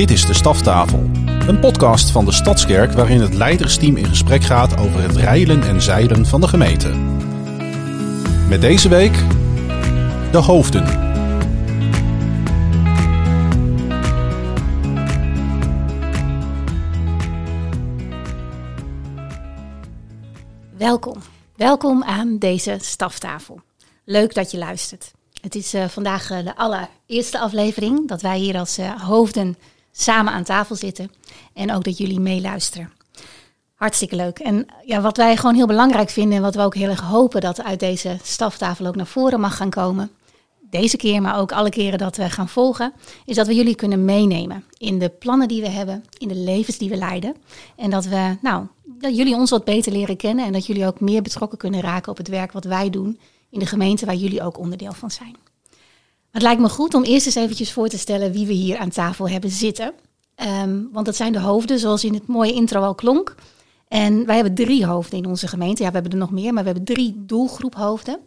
Dit is de Staftafel, een podcast van de Stadskerk waarin het leidersteam in gesprek gaat over het rijlen en zeilen van de gemeente. Met deze week de hoofden. Welkom. Welkom aan deze staftafel. Leuk dat je luistert. Het is uh, vandaag uh, de allereerste aflevering dat wij hier als uh, hoofden samen aan tafel zitten. En ook dat jullie meeluisteren. Hartstikke leuk. En ja, wat wij gewoon heel belangrijk vinden en wat we ook heel erg hopen dat uit deze staftafel ook naar voren mag gaan komen. Deze keer, maar ook alle keren dat we gaan volgen, is dat we jullie kunnen meenemen in de plannen die we hebben, in de levens die we leiden. En dat we, nou, dat jullie ons wat beter leren kennen en dat jullie ook meer betrokken kunnen raken op het werk wat wij doen in de gemeente waar jullie ook onderdeel van zijn. Het lijkt me goed om eerst eens eventjes voor te stellen wie we hier aan tafel hebben zitten. Um, want dat zijn de hoofden, zoals in het mooie intro al klonk. En wij hebben drie hoofden in onze gemeente. Ja, we hebben er nog meer, maar we hebben drie doelgroephoofden.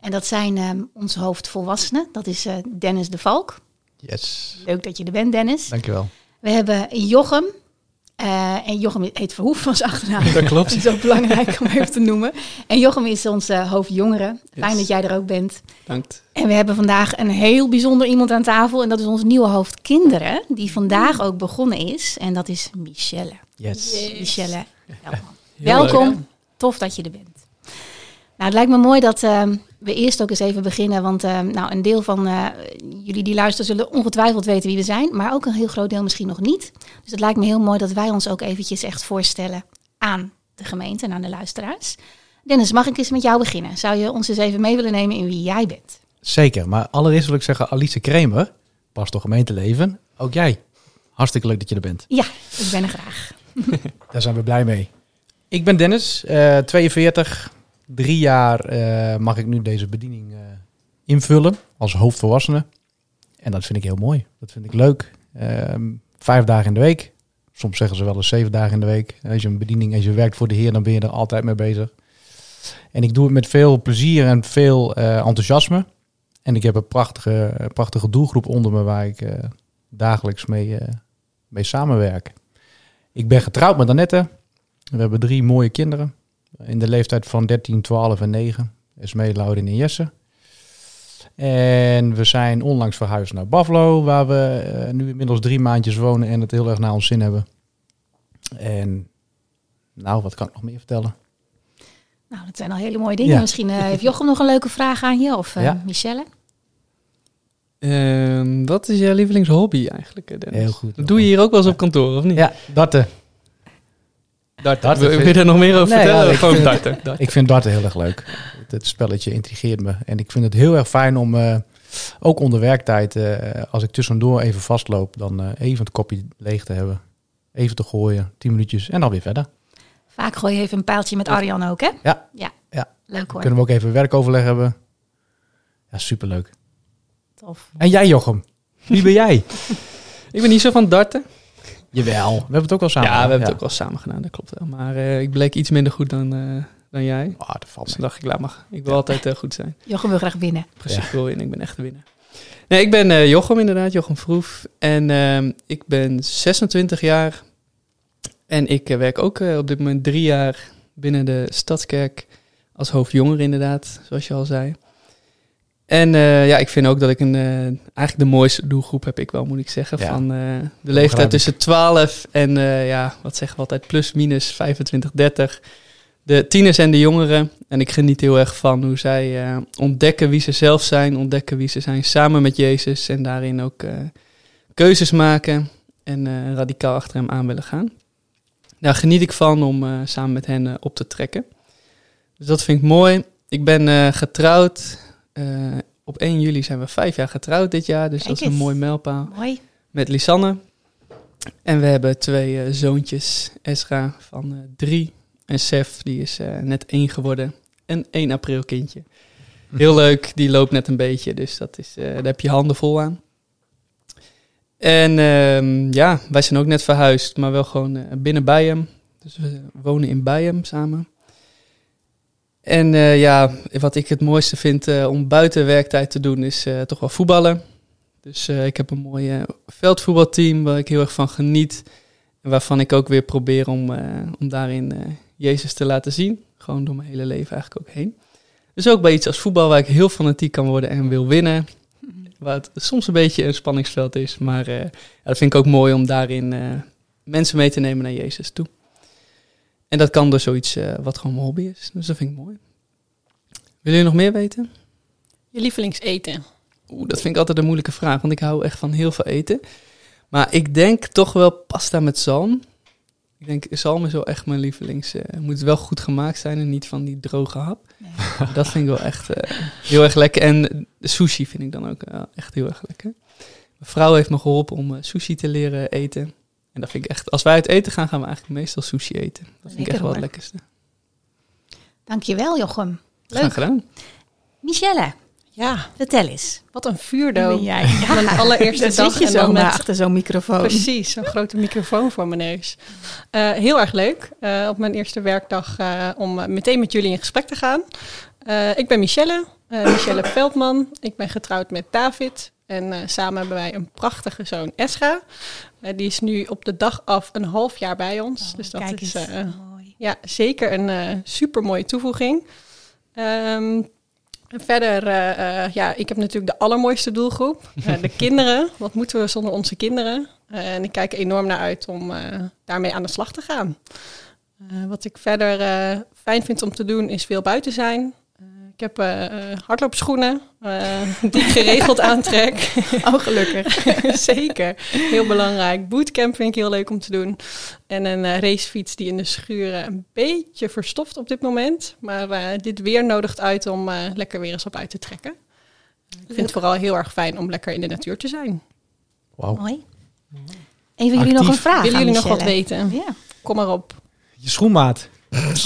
En dat zijn um, onze hoofdvolwassenen. Dat is uh, Dennis de Valk. Yes. Leuk dat je er bent, Dennis. Dankjewel. We hebben Jochem. Uh, en Jochem heet Verhoef van zijn achternaam. Dat klopt. dat is ook belangrijk om even te noemen. En Jochem is onze hoofdjongere. Fijn yes. dat jij er ook bent. Dankt. En we hebben vandaag een heel bijzonder iemand aan tafel. En dat is onze nieuwe hoofd kinderen. Die vandaag ook begonnen is. En dat is Michelle. Yes. yes. Michelle, welkom. welkom. Leuk. Tof dat je er bent. Nou, het lijkt me mooi dat uh, we eerst ook eens even beginnen. Want uh, nou, een deel van uh, jullie die luisteren zullen ongetwijfeld weten wie we zijn. Maar ook een heel groot deel misschien nog niet. Dus het lijkt me heel mooi dat wij ons ook eventjes echt voorstellen aan de gemeente en aan de luisteraars. Dennis, mag ik eens met jou beginnen? Zou je ons eens even mee willen nemen in wie jij bent? Zeker, maar allereerst wil ik zeggen Alice Kremer, pastor gemeenteleven. Ook jij. Hartstikke leuk dat je er bent. Ja, ik ben er graag. Daar zijn we blij mee. Ik ben Dennis, 42, drie jaar uh, mag ik nu deze bediening uh, invullen als hoofdvolwassene. En dat vind ik heel mooi. Dat vind ik leuk. Uh, vijf dagen in de week. Soms zeggen ze wel eens zeven dagen in de week. Als je een bediening, als je werkt voor de Heer, dan ben je er altijd mee bezig. En ik doe het met veel plezier en veel uh, enthousiasme. En ik heb een prachtige, prachtige doelgroep onder me waar ik dagelijks mee, mee samenwerk. Ik ben getrouwd met Annette. We hebben drie mooie kinderen in de leeftijd van 13, 12 en 9. Esmee, Laurien en Jesse. En we zijn onlangs verhuisd naar Buffalo, waar we uh, nu inmiddels drie maandjes wonen en het heel erg naar ons zin hebben. En nou, wat kan ik nog meer vertellen? Nou, dat zijn al hele mooie dingen. Ja. Misschien uh, heeft Jochem nog een leuke vraag aan je of uh, ja. Michelle? Uh, wat is jouw lievelingshobby eigenlijk, Dennis? Heel goed. Dat doe je hier ook wel eens op kantoor, of niet? Ja, darten. Darten. darten wil, wil je er nog meer over nee, vertellen? Ja, Gewoon darten. darten. Ik vind darten heel erg leuk. Het spelletje intrigeert me. En ik vind het heel erg fijn om, uh, ook onder werktijd, uh, als ik tussendoor even vastloop, dan uh, even het kopje leeg te hebben. Even te gooien, tien minuutjes en dan weer verder. Vaak gooi je even een pijltje met Arjan ook, hè? Ja. Ja, ja. leuk hoor. Kunnen we ook even werkoverleg hebben. Ja, superleuk. Tof. En jij Jochem, wie ben jij? ik ben niet zo van darten. Jawel, we hebben het ook wel samen Ja, we hebben ja. het ook wel samen gedaan, dat klopt wel. Maar uh, ik bleek iets minder goed dan, uh, dan jij. Oh, dat valt dus dacht ik, laat maar. Ik wil ja. altijd uh, goed zijn. Jochem wil graag winnen. Precies, ja. ik wil winnen. Ik ben echt de winnaar. Nee, ik ben Jochem inderdaad, Jochem Vroef. En ehm, ik ben 26 jaar. En ik werk ook op dit moment drie jaar binnen de Stadskerk als hoofdjonger inderdaad, zoals je al zei. En uh, ja, ik vind ook dat ik een, uh, eigenlijk de mooiste doelgroep heb ik wel, moet ik zeggen. Ja. Van uh, de leeftijd tussen 12 en ja, wat zeggen we altijd, plus minus 25, 30. De tieners en de jongeren. En ik geniet heel erg van hoe zij ontdekken wie ze zelf zijn, ontdekken wie ze zijn samen met Jezus. En daarin ook keuzes maken en radicaal achter hem aan willen gaan. Daar geniet ik van om samen met hen op te trekken. Dus dat vind ik mooi. Ik ben getrouwd. Uh, op 1 juli zijn we vijf jaar getrouwd dit jaar, dus Kijk dat is een mooi mijlpaal. Mooi. Met Lisanne. En we hebben twee uh, zoontjes, Esra van uh, drie en Sef, die is net één geworden. En 1 april kindje. Heel leuk, die loopt net een beetje, dus dat is, daar heb je handen vol aan. En uh, ja, wij zijn ook net verhuisd, maar wel gewoon binnen Bijem. Dus we wonen in Bijem samen. En uh, ja, wat ik het mooiste vind uh, om buiten werktijd te doen is uh, toch wel voetballen. Dus eh, ik heb een mooi eh, veldvoetbalteam waar ik heel erg van geniet. En waarvan ik ook weer probeer om, eh, om daarin eh, Jezus te laten zien. Gewoon door mijn hele leven eigenlijk ook heen. Dus ook bij iets als voetbal waar ik heel fanatiek kan worden en wil winnen. Waar het soms een beetje een spanningsveld is. Maar eh, dat vind ik ook mooi om daarin eh, mensen mee te nemen naar Jezus toe. En dat kan door zoiets eh, wat gewoon mijn hobby is. Dus dat vind ik mooi. Willen jullie nog meer weten? Je lievelingseten. Oeh, dat vind ik altijd een moeilijke vraag, want ik hou echt van heel veel eten. Maar ik denk toch wel pasta met zalm. Ik denk, zalm is wel echt mijn lievelings. eh moet wel goed gemaakt zijn en niet van die droge hap. Nee. Dat vind ik wel echt eh, heel erg lekker. En sushi vind ik dan ook echt heel erg lekker. Mijn vrouw heeft me geholpen om sushi te leren eten. En dat vind ik echt, als wij uit eten gaan, gaan we eigenlijk meestal sushi eten. Dat vind ik echt wel het lekkerste. Dankjewel, Jochem. Graag Leuk. gedaan. Michelle, Ja, vertel eens. wat een vuurdoop. ben jij? Mijn allereerste dag zit je en zo met- achter zo'n microfoon. Precies, zo'n grote microfoon voor mijn neus. Eh, heel erg leuk eh, op mijn eerste werkdag eh, om meteen met jullie in gesprek te gaan. Eh, ik ben Michelle, eh, Michelle Veldman. Ik ben getrouwd met David. En eh, samen hebben wij een prachtige zoon, Esra. Eh, die is nu op de dag af een half jaar bij ons. dus dat Oh, Kijk is eh, mooi. ja, zeker een eh super mooie toevoeging. En verder, eh, eh, ja, ik heb natuurlijk de allermooiste doelgroep. Eh, de kinderen. Wat moeten we zonder onze kinderen? Eh, en ik kijk er enorm naar uit om eh, daarmee aan de slag te gaan. Eh, wat ik verder eh, fijn vind om te doen is veel buiten zijn. Ik heb eh, eh, hardloopschoenen eh, die ik geregeld aantrek. Oh, gelukkig. Zeker, heel belangrijk. Bootcamp vind ik heel leuk om te doen. En een eh, racefiets die in de schuren een beetje verstoft op dit moment. Maar eh, dit weer nodigt uit om eh, lekker weer eens op uit te trekken. Ik vind het vooral heel erg fijn om lekker in de natuur te zijn. Wauw. Mooi. Even jullie nog een vraag Willen jullie nog wat weten? Ja. Kom maar op. Je schoenmaat.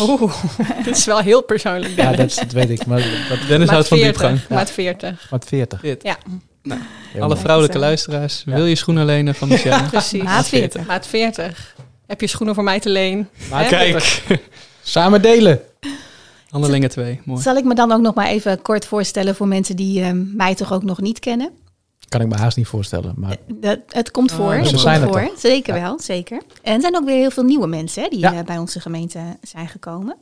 Oeh, dit is wel heel persoonlijk. Ja, dat, dat weet ik. Maar dat Dennis Maat houdt van 40, diepgang. Maat 40. wat 40. Dit. Ja, Heel Alle vrouwelijke luisteraars, Ja. wil je schoenen lenen van Michelle? precies. Maat 40. Maat 40. Heb je schoenen voor mij te leen? Maar kijk, samen delen. Handelingen 2, mooi. Zal ik me dan ook nog maar even kort voorstellen voor mensen die ehm, mij toch ook nog niet kennen? Kan ik me haast niet voorstellen. Maar Dat, het komt Oh, voor. ze het komt zijn er voor. toch? Zeker Ja. wel, zeker. En er zijn ook weer heel veel nieuwe mensen hè, die Ja. eh, bij onze gemeente zijn gekomen.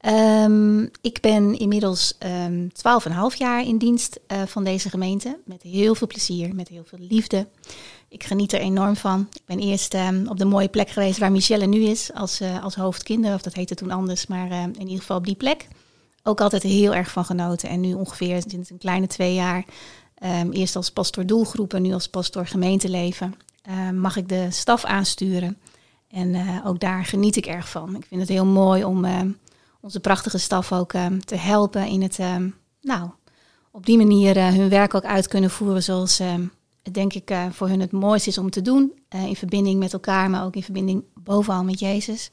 Ehm, ik ben inmiddels ehm 12,5 jaar in dienst eh, van deze gemeente. Met heel veel plezier, met heel veel liefde. Ik geniet er enorm van. Ik ben eerst ehm, op de mooie plek geweest waar Michelle nu is, als, eh als hoofdkinder. Of dat heette toen anders, maar eh, in ieder geval op die plek. Ook altijd heel erg van genoten. En nu ongeveer sinds een kleine twee jaar Ehm, eerst als pastoor doelgroepen, nu als pastoor gemeenteleven. Ehm, mag ik de staf aansturen. En eh, ook daar geniet ik erg van. Ik vind het heel mooi om ehm, onze prachtige staf ook te helpen in het, nou, op die manier eh, hun werk ook uit kunnen voeren zoals het denk ik eh, voor hun het mooiste is om te doen. In verbinding met elkaar, maar ook in verbinding bovenal met Jezus.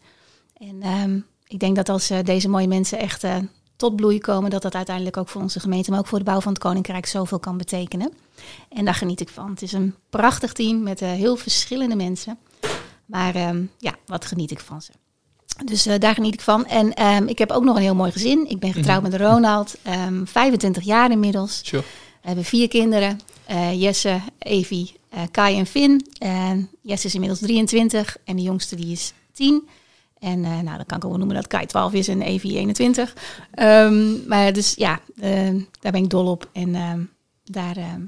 En ik denk dat als deze mooie mensen echt tot bloei komen, dat dat uiteindelijk ook voor onze gemeente, maar ook voor de bouw van het Koninkrijk zoveel kan betekenen. En daar geniet ik van. Het is een prachtig team met eh, heel verschillende mensen. Maar ehm, ja, wat geniet ik van ze. Dus eh, daar geniet ik van. En ehm, ik heb ook nog een heel mooi gezin. Ik ben getrouwd met Ronald, ehm 25 jaar inmiddels. Sure. We hebben vier kinderen. eh, Jesse, Evie, Kai en Finn. Jesse is inmiddels 23 en de jongste die is 10. En eh, nou, dan kan ik ook wel noemen dat Kai 12 is en Evie 21. Ehm, maar dus ja, eh, daar ben ik dol op. En ehm, daar ehm,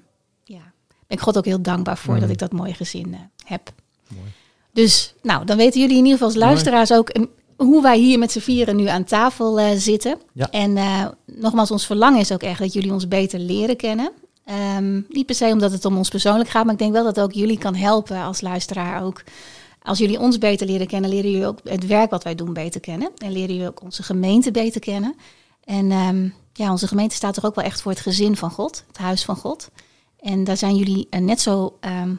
ja, ben ik God ook heel dankbaar voor Mhm. dat ik dat mooie gezin eh, heb. Mooi. Dus nou, dan weten jullie in ieder geval als Mooi. luisteraars ook hoe wij hier met z'n vieren nu aan tafel eh, zitten. Ja. En nogmaals, ons verlangen is ook echt dat jullie ons beter leren kennen. Ehm, niet per se omdat het om ons persoonlijk gaat, maar ik denk wel dat het ook jullie kan helpen als luisteraar ook. Als jullie ons beter leren kennen, leren jullie ook het werk wat wij doen beter kennen. En leren jullie ook onze gemeente beter kennen. En ehm, ja, onze gemeente staat toch ook wel echt voor het gezin van God, het huis van God. En daar zijn jullie eh, net zo ehm,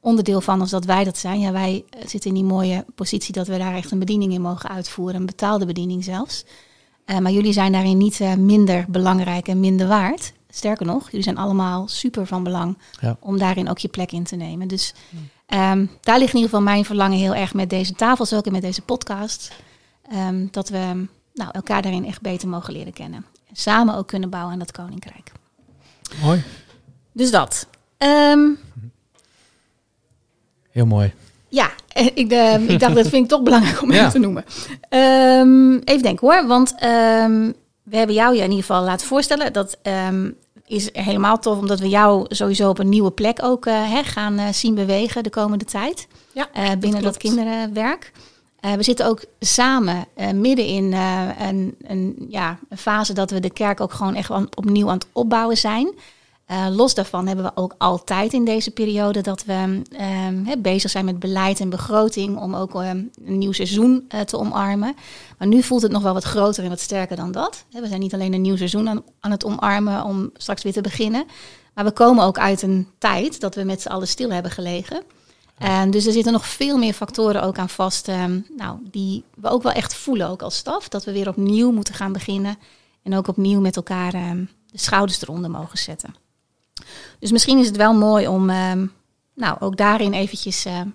onderdeel van als dat wij dat zijn. Ja, wij eh, zitten in die mooie positie dat we daar echt een bediening in mogen uitvoeren, een betaalde bediening zelfs. Eh, maar jullie zijn daarin niet minder belangrijk en minder waard. Sterker nog, jullie zijn allemaal super van belang Ja. om daarin ook je plek in te nemen. Dus ehm, daar ligt in ieder geval mijn verlangen heel erg met deze tafels ook en met deze podcast. Ehm, dat we nou, elkaar daarin echt beter mogen leren kennen. En samen ook kunnen bouwen aan dat koninkrijk. Mooi. Dus dat. Ehm, Heel mooi. ja, eh, ik, ik dacht dat vind ik toch belangrijk om Ja. even te noemen. Ehm, even denken hoor, want ehm, we hebben jou je in ieder geval laten voorstellen. Dat ehm, is helemaal tof, omdat we jou sowieso op een nieuwe plek ook eh, hè, gaan eh, zien bewegen de komende tijd. Ja, eh, binnen dat, kinderenwerk. We zitten ook samen midden in een, een, ja, een fase dat we de kerk ook gewoon echt opnieuw aan het opbouwen zijn. Eh, los daarvan hebben we ook altijd in deze periode dat we ehm, bezig zijn met beleid en begroting om ook ehm, een nieuw seizoen eh, te omarmen. Maar nu voelt het nog wel wat groter en wat sterker dan dat. We zijn niet alleen een nieuw seizoen aan, aan het omarmen om straks weer te beginnen. Maar we komen ook uit een tijd dat we met z'n allen stil hebben gelegen. En dus er zitten nog veel meer factoren ook aan vast, ehm, nou, die we ook wel echt voelen ook als staf. Dat we weer opnieuw moeten gaan beginnen en ook opnieuw met elkaar de schouders eronder mogen zetten. Dus misschien is het wel mooi om ehm, nou, ook daarin eventjes ehm,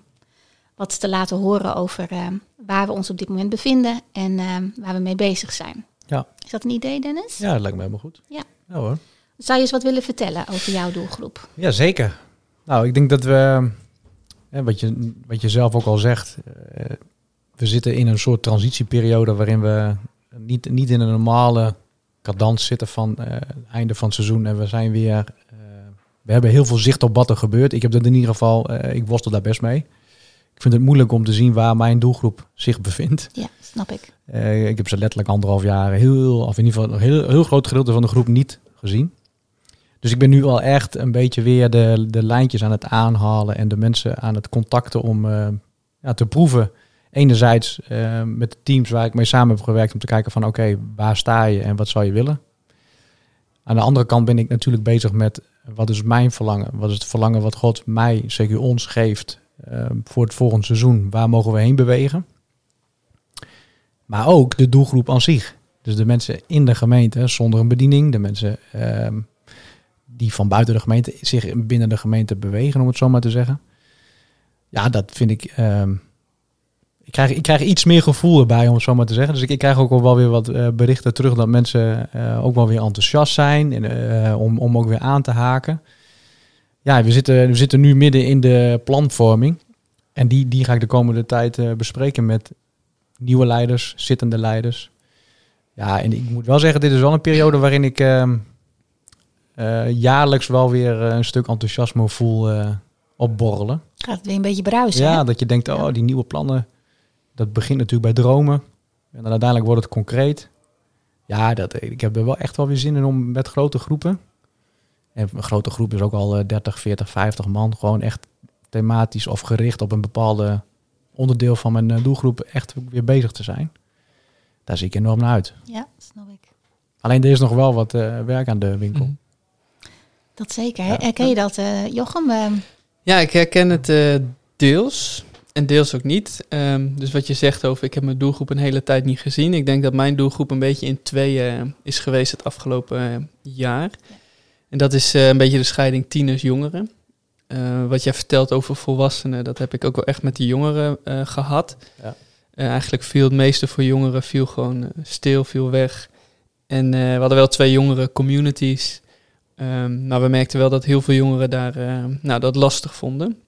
wat te laten horen over ehm, waar we ons op dit moment bevinden en waar we mee bezig zijn. Ja. Is dat een idee, Dennis? Ja, dat lijkt me helemaal goed. Ja. Ja hoor. Zou je eens wat willen vertellen over jouw doelgroep? Ja, zeker. Nou, ik denk dat we, hè, wat, je, wat je zelf ook al zegt, eh, we zitten in een soort transitieperiode waarin we niet, niet in een normale cadans zitten van eh, het einde van het seizoen en we zijn weer, eh, we hebben heel veel zicht op wat er gebeurt. Ik heb dat in ieder geval, eh, ik worstel daar best mee. Ik vind het moeilijk om te zien waar mijn doelgroep zich bevindt. Ja, snap ik. Eh, ik heb ze letterlijk anderhalf jaar heel, of in ieder geval een heel, heel groot gedeelte van de groep niet gezien. Dus ik ben nu al echt een beetje weer de, de lijntjes aan het aanhalen en de mensen aan het contacten om eh, ja, te proeven. Enerzijds met de teams waar ik mee samen heb gewerkt om te kijken van oké, waar sta je en wat zou je willen? Aan de andere kant ben ik natuurlijk bezig met wat is mijn verlangen? Wat is het verlangen wat God mij, zeker ons, geeft eh, voor het volgende seizoen? Waar mogen we heen bewegen? Maar ook de doelgroep aan zich. Dus de mensen in de gemeente zonder een bediening. De mensen ehm, die van buiten de gemeente zich binnen de gemeente bewegen, om het zo maar te zeggen. Ja, dat vind ik... ik, krijg, ik krijg iets meer gevoel erbij, om het zo maar te zeggen. Dus ik, ik krijg ook wel weer wat eh, berichten terug dat mensen eh, ook wel weer enthousiast zijn. En, eh, om, om ook weer aan te haken. Ja, we zitten, we zitten nu midden in de planvorming. En die, die ga ik de komende tijd bespreken met nieuwe leiders, zittende leiders. Ja, en ik moet wel zeggen, dit is wel een periode waarin ik ehm, eh, jaarlijks wel weer een stuk enthousiasme voel opborrelen. Gaat het weer een beetje bruisen? ja, hè? dat je denkt, oh, die nieuwe plannen, dat begint natuurlijk bij dromen. En dan uiteindelijk wordt het concreet. Ja, dat, ik heb er wel echt wel weer zin in om met grote groepen. En een grote groep is ook al eh, 30, 40, 50 man. Gewoon echt thematisch of gericht op een bepaalde onderdeel van mijn eh, doelgroep echt weer bezig te zijn. Daar zie ik enorm naar uit. Ja, snap ik. Alleen er is nog wel wat eh, werk aan de winkel. Mhm. Dat zeker. Ja. Herken je dat, eh, Jochem? Ehm, Ja, ik herken het eh, deels en deels ook niet. Ehm, dus wat je zegt over ik heb mijn doelgroep een hele tijd niet gezien. Ik denk dat mijn doelgroep een beetje in tweeën eh, is geweest het afgelopen eh, jaar. En dat is eh, een beetje de scheiding tieners-jongeren. Wat jij vertelt over volwassenen, dat heb ik ook wel echt met die jongeren eh, gehad. Ja. Eigenlijk viel het meeste voor jongeren viel gewoon stil, viel weg. En we hadden wel twee jongere communities. Ehm, maar we merkten wel dat heel veel jongeren daar nou, dat lastig vonden.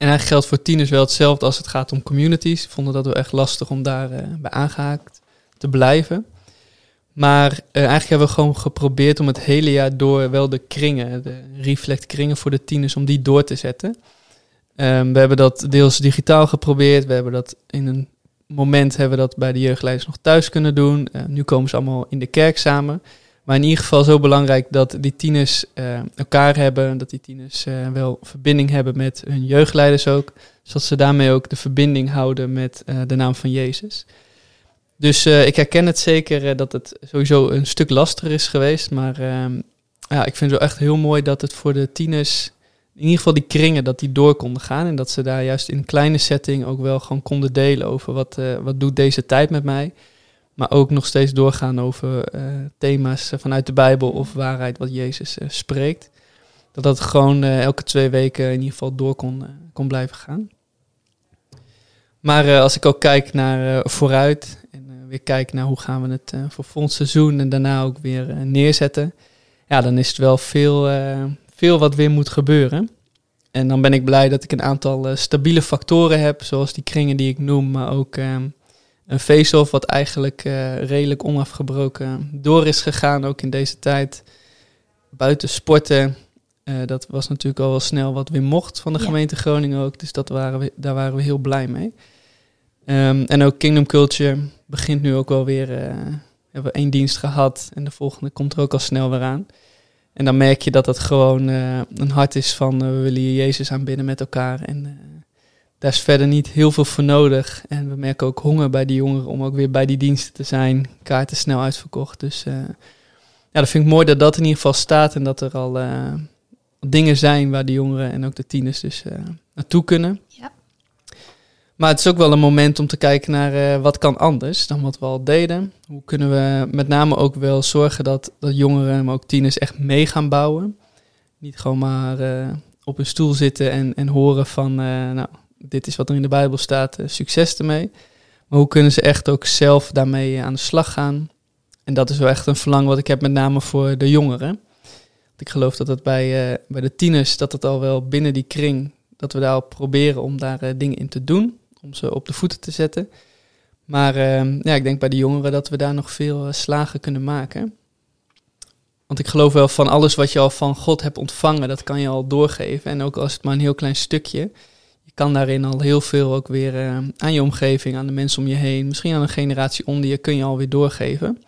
En eigenlijk geldt voor tieners wel hetzelfde als het gaat om communities. Vonden dat wel echt lastig om daar eh, bij aangehaakt te blijven. Maar eh, eigenlijk hebben we gewoon geprobeerd om het hele jaar door wel de kringen, de reflect kringen voor de tieners, om die door te zetten. Ehm, we hebben dat deels digitaal geprobeerd. We hebben dat in een moment hebben we dat bij de jeugdleiders nog thuis kunnen doen. Eh, nu komen ze allemaal in de kerk samen. Maar in ieder geval zo belangrijk dat die tieners eh, elkaar hebben. Dat die tieners eh, wel verbinding hebben met hun jeugdleiders ook. Zodat ze daarmee ook de verbinding houden met eh, de naam van Jezus. Dus ik herken het zeker dat het sowieso een stuk lastiger is geweest. Maar ehm, ja, ik vind het wel echt heel mooi dat het voor de tieners, in ieder geval die kringen, dat die door konden gaan. En dat ze daar juist in een kleine setting ook wel gewoon konden delen over wat, wat doet deze tijd met mij. Maar ook nog steeds doorgaan over eh, thema's eh, vanuit de Bijbel of waarheid wat Jezus eh, spreekt. Dat dat gewoon elke twee weken in ieder geval door kon, kon blijven gaan. Maar als ik ook kijk naar vooruit en weer kijk naar hoe gaan we het voor volgend seizoen en daarna ook weer neerzetten. Ja, dan is het wel veel, veel wat weer moet gebeuren. En dan ben ik blij dat ik een aantal stabiele factoren heb, zoals die kringen die ik noem, maar ook ehm, een face-off wat eigenlijk eh, redelijk onafgebroken door is gegaan, ook in deze tijd. Buiten sporten, eh, dat was natuurlijk al wel snel wat weer mocht van de Ja. gemeente Groningen ook, dus dat waren we, daar waren we heel blij mee. Ehm, en ook Kingdom Culture begint nu ook wel weer, we hebben één dienst gehad en de volgende komt er ook al snel weer aan. En dan merk je dat het gewoon een hart is van we willen hier Jezus aanbidden met elkaar. En daar is verder niet heel veel voor nodig. En we merken ook honger bij die jongeren om ook weer bij die diensten te zijn. Kaarten snel uitverkocht. Dus eh, ja, dat vind ik mooi dat dat in ieder geval staat. En dat er al eh, dingen zijn waar de jongeren en ook de tieners dus eh, naartoe kunnen. Ja. Maar het is ook wel een moment om te kijken naar wat kan anders dan wat we al deden. Hoe kunnen we met name ook wel zorgen dat, dat jongeren, maar ook tieners echt mee gaan bouwen. Niet gewoon maar op een stoel zitten en, en horen van, nou, dit is wat er in de Bijbel staat, eh, succes ermee. Maar hoe kunnen ze echt ook zelf daarmee eh, aan de slag gaan? En dat is wel echt een verlangen wat ik heb met name voor de jongeren. Want ik geloof dat het bij, eh, bij de tieners, dat het al wel binnen die kring, dat we daar al proberen om daar dingen in te doen. Om ze op de voeten te zetten. Maar eh, ja, ik denk bij de jongeren dat we daar nog veel slagen kunnen maken. Want ik geloof wel van alles wat je al van God hebt ontvangen, dat kan je al doorgeven. En ook als het maar een heel klein stukje. Kan daarin al heel veel ook weer eh, aan je omgeving, aan de mensen om je heen, misschien aan een generatie onder je, kun je alweer doorgeven.